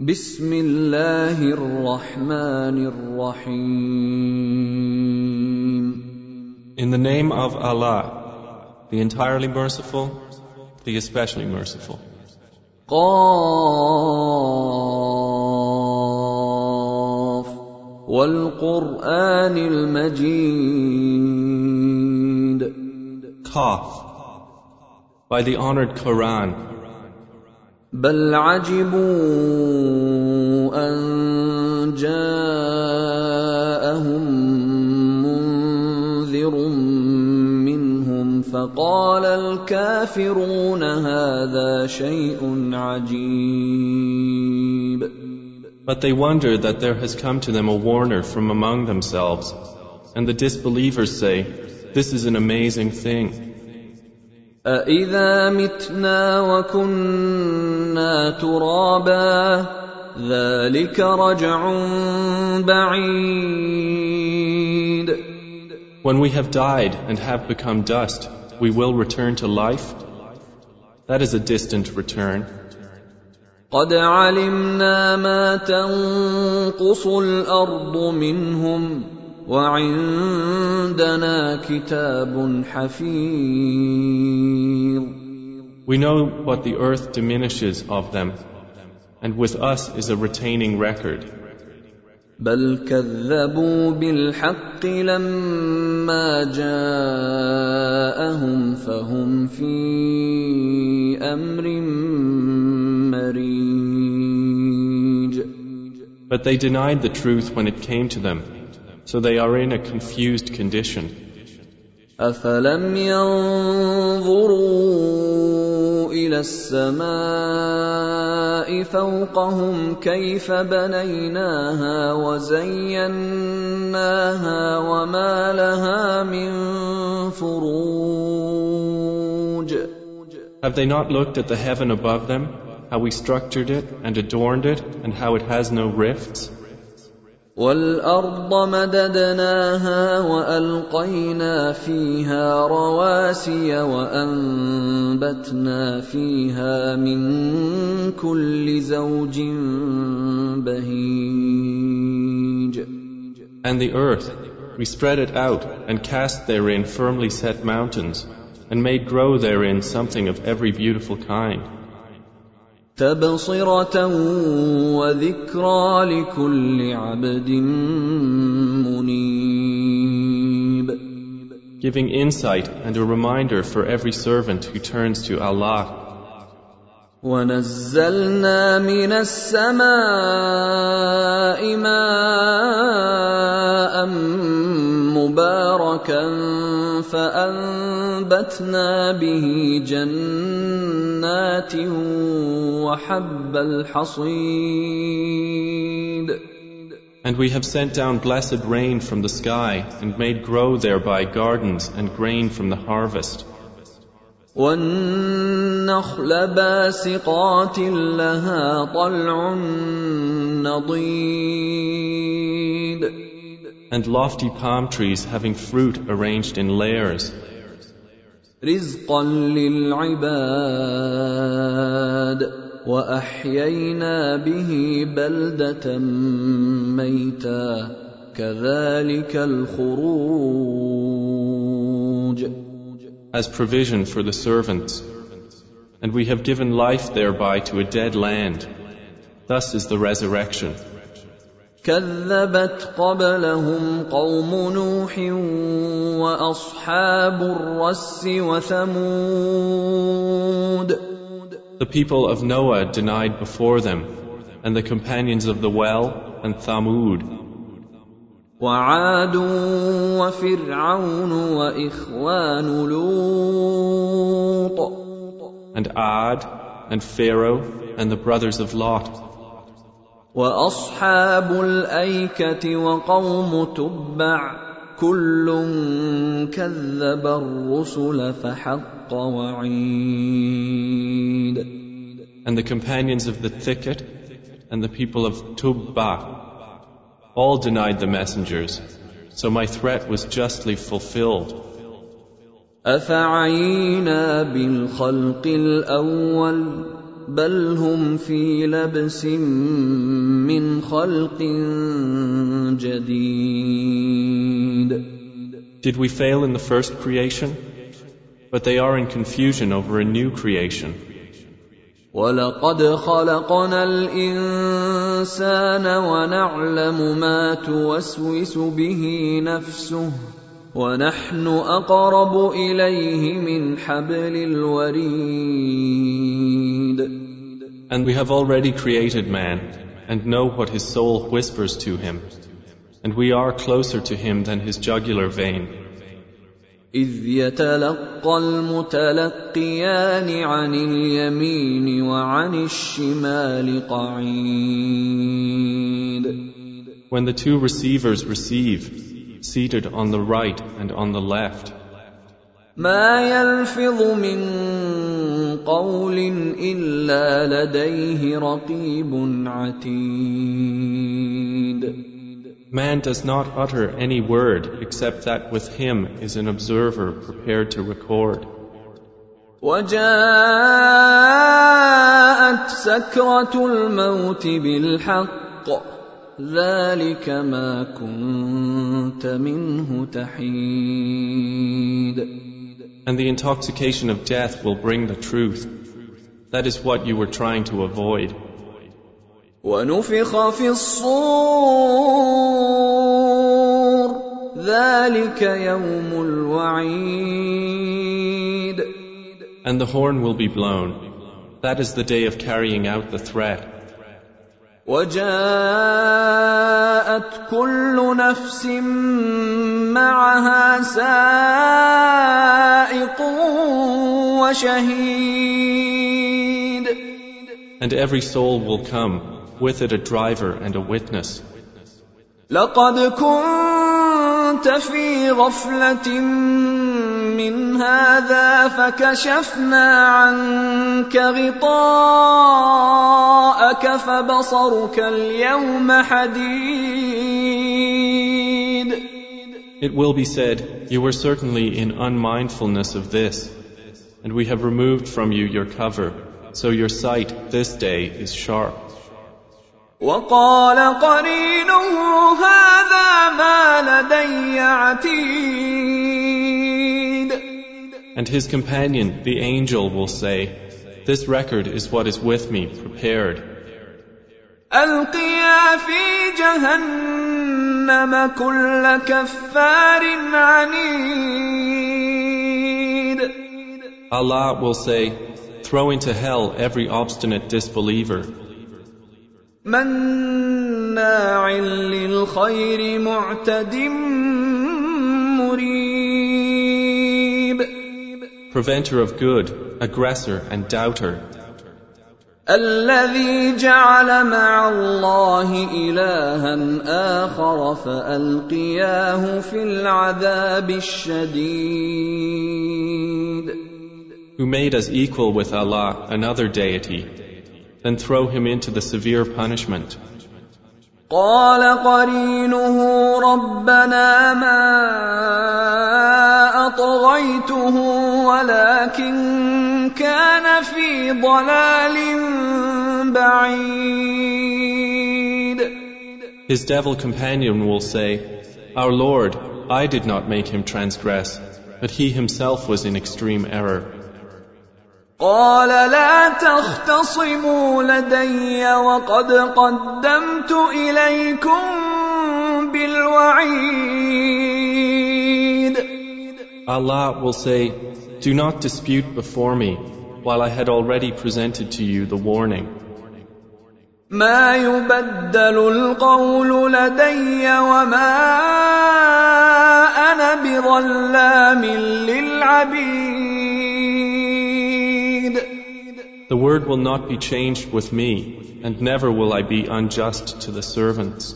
بسم الله الرحمن الرحيم In the name of Allah, the entirely merciful, the especially merciful. قاف والقرآن المجيد Qaf by the honored Quran. بل عجبوا أن جاءهم منذر منهم فقال الكافرون هذا شيء عجيب but they wonder that there has come to them a warner from among themselves, and the disbelievers say, This is an amazing thing. أإذا متنا وكنا ترابا ذلك رجع بعيد When we have died and have become dust, we will return to life? That is a distant return. قد علمنا ما تنقص الأرض منهم وعندنا كتاب حفيظ We know what the earth diminishes of them, and with us is a retaining record. بل كذبوا بالحق لما جاءهم فهم في امر مريج But they denied the truth when it came to them, so they are in a confused condition. افلم ينظروا الى السماء فوقهم كيف بنيناها وزيناها وما لها من فروج Have they not looked at the heaven above them, how we structured it and adorned it, and how it has no rifts? والارض مددناها والقينا فيها رواسي وانبتنا فيها من كل زوج بهيج And the earth, we spread it out and cast therein firmly set mountains, and made grow therein something of every beautiful kind. تبصره وذكرى لكل عبد منيب giving insight and a reminder for every servant who turns to Allah. ونزلنا من السماء ماء مباركا فانبتنا به جنات وحب الحصيد And we have sent down blessed rain from the sky and made grow thereby gardens and grain from the harvest. والنخل باسقات لها طلع نضيد. And lofty palm trees having fruit arranged in layers, رزقا للعباد. واحيينا به بلده ميتا. كذلك الخروج. as provision for the servants. And we have given life thereby to a dead land. Thus is the resurrection. كذبت قبلهم قوم نوح واصحاب الرس وثمود The people of Noah denied before them, and the companions of the well and Thamud, وعاد وفرعون واخوان لوط and Ad, and Pharaoh, and the brothers of Lot, واصحاب الايكه وقوم تبع كل كذب الرسل فحق وعيد and the companions of the thicket, and the people of Tubba. All denied the messengers, so my threat was justly fulfilled. افعينا بالخلق الاول بل هم في لبس من خلق جديد Did we fail in the first creation? But they are in confusion over a new creation. ولقد خلقنا الانسان ونعلم ما توسوس به نفسه ونحن اقرب اليه من حبل الوريد And we have already created man and know what his soul whispers to him. And we are closer to him than his jugular vein. إذ يتلقى المتلقيان عن اليمين وعن الشمال قعيد. When the two receivers receive, seated on the right and on the left, ما يلفظ من قول إلا لديه رقيب عتيد. man does not utter any word except that with him is an observer prepared to record. وجاءت سكرة الموت بالحق ذلك ما كنت منه تحيد And the intoxication of death will bring the truth. That is what you were trying to avoid. ونفخ في الصور ذلك يوم الوعيد And the horn will be blown. That is the day of carrying out the threat. وجاءت كل نفس معها سائق وشهيد And every soul will come, with it a driver and a witness. لقد كنت في غفلة من هذا فكشفنا عنك غطاءك فبصرك اليوم حديد It will be said, You were certainly in unmindfulness of this, and we have removed from you your cover, so your sight this day is sharp. وقال قرينه هذا ما لدي عتيد And his companion, the angel, will say, This record is what is with me, prepared. القيا في جهنم كل كفار عنيد Allah will say, Throw into hell every obstinate disbeliever, مناع للخير معتد مريب preventer of good, aggressor and doubter, الذي جعل مع الله إلها آخر فألقياه في العذاب الشديد who made us equal with Allah another deity, then throw him into the severe punishment. قال قرينه ربنا ما أطغيته ولكن كان في ضلال بعيد His devil companion will say, Our Lord, I did not make him transgress, but he himself was in extreme error. قال لا تختصموا لدي وقد قدمت إليكم بالوعيد Allah will say, Do not dispute before me, while I had already presented to you the warning. ما يبدل القول لدي وما أنا بظلام للعبيد The word will not be changed with me, and never will I be unjust to the servants.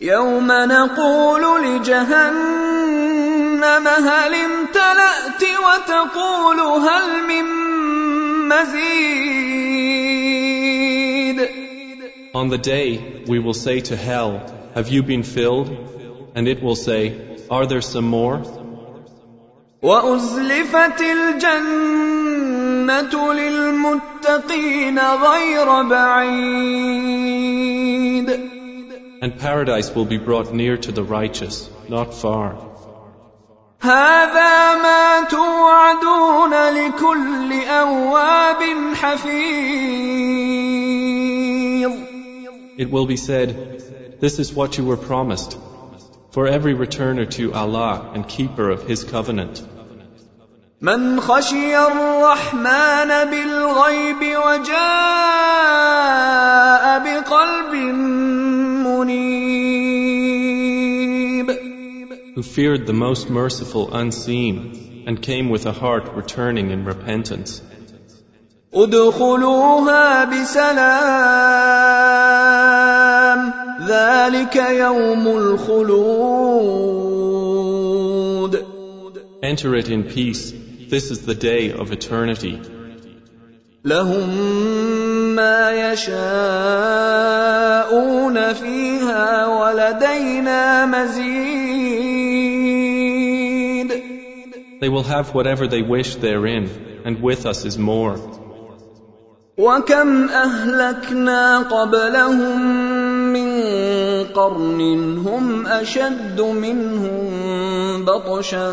يوم نقول لجهنم هل امتلأت وتقول هل من مزيد On the day, we will say to hell, Have you been filled? And it will say, Are there some more? وأزلفت الجنة للمتقين للمتقين غير بعيد And paradise will be brought near to the righteous, not far. هذا ما توعدون لكل أواب حفيظ It will be said, This is what you were promised, for every returner to Allah and keeper of His covenant. من خشي الرحمن بالغيب وجاء بقلب منيب who feared the most merciful unseen and came with a heart returning in repentance. ادخلوها بسلام ذلك يوم الخلود Enter it in peace. This is the day of eternity. لهم ما يشاءون فيها ولدينا مزيد They will have whatever they wish therein, and with us is more. وكم اهلكنا قبلهم من قرن هم اشد منهم بطشا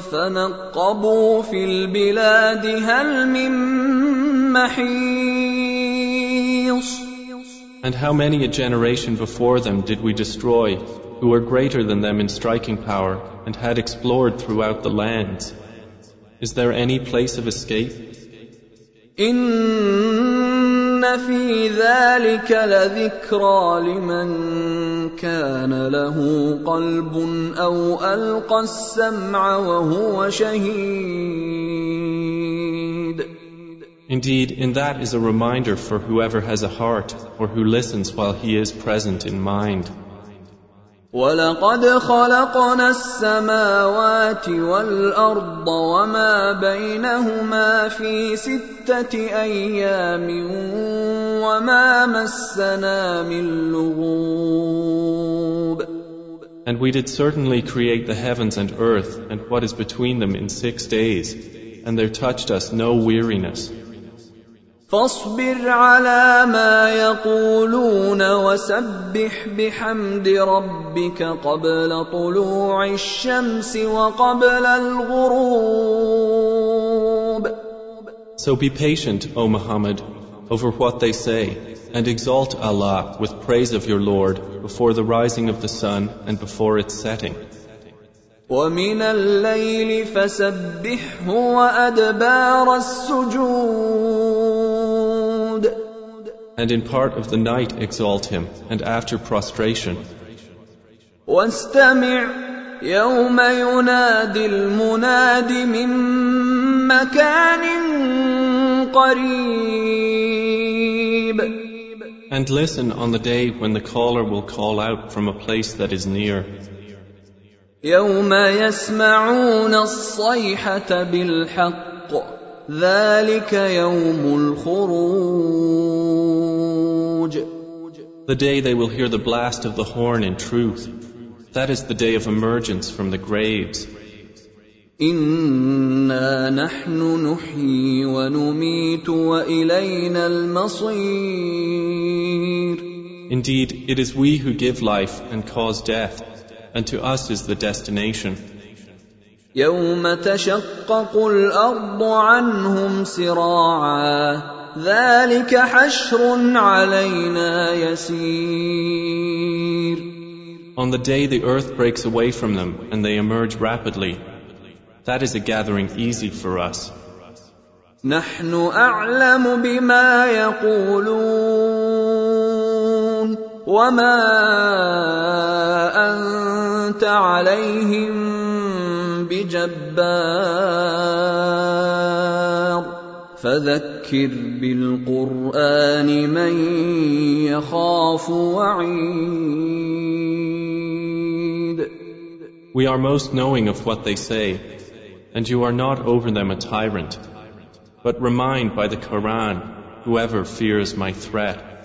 فنقبوا في البلاد هل من محيص And how many a generation before them did we destroy, who were greater than them in striking power, and had explored throughout the lands? Is there any place of escape? إن في ذلك لذكرى لمن كان له قلب أو ألقى السمع وهو شهيد Indeed, in that is a reminder for whoever has a heart or who listens while he is present in mind. ولقد خلقنا السماوات والأرض وما بينهما في ستة أيام وما مسنا من لغوب And we did certainly create the heavens and earth and what is between them in six days, and there touched us no weariness. فاصبر على ما يقولون وسبح بحمد ربك قبل طلوع الشمس وقبل الغروب So be patient, O Muhammad, over what they say, and exalt Allah with praise of your Lord before the rising of the sun and before its setting. ومن الليل فسبحه وأدبار السجود And in part of the night exalt him, and after prostration. واستمع يوم ينادي المناد من مكان قريب And listen on the day when the caller will call out from a place that is near. يوم يسمعون الصيحة بالحق ذلك يوم الخروج The day they will hear the blast of the horn in truth. That is the day of emergence from the graves. إنا نحن نحيي ونميت وإلينا المصير Indeed, it is we who give life and cause death, and to us is the destination. يوم تشقق الأرض عنهم سراعا ذلك حشر علينا يسير On the day the earth breaks away from them and they emerge rapidly, that is a gathering easy for us. نحن أعلم بما يقولون وما أنت عليهم بجبار فذكر بالقرآن من يخاف وعيد We are most knowing of what they say, and you are not over them a tyrant. But remind by the Quran whoever fears my threat.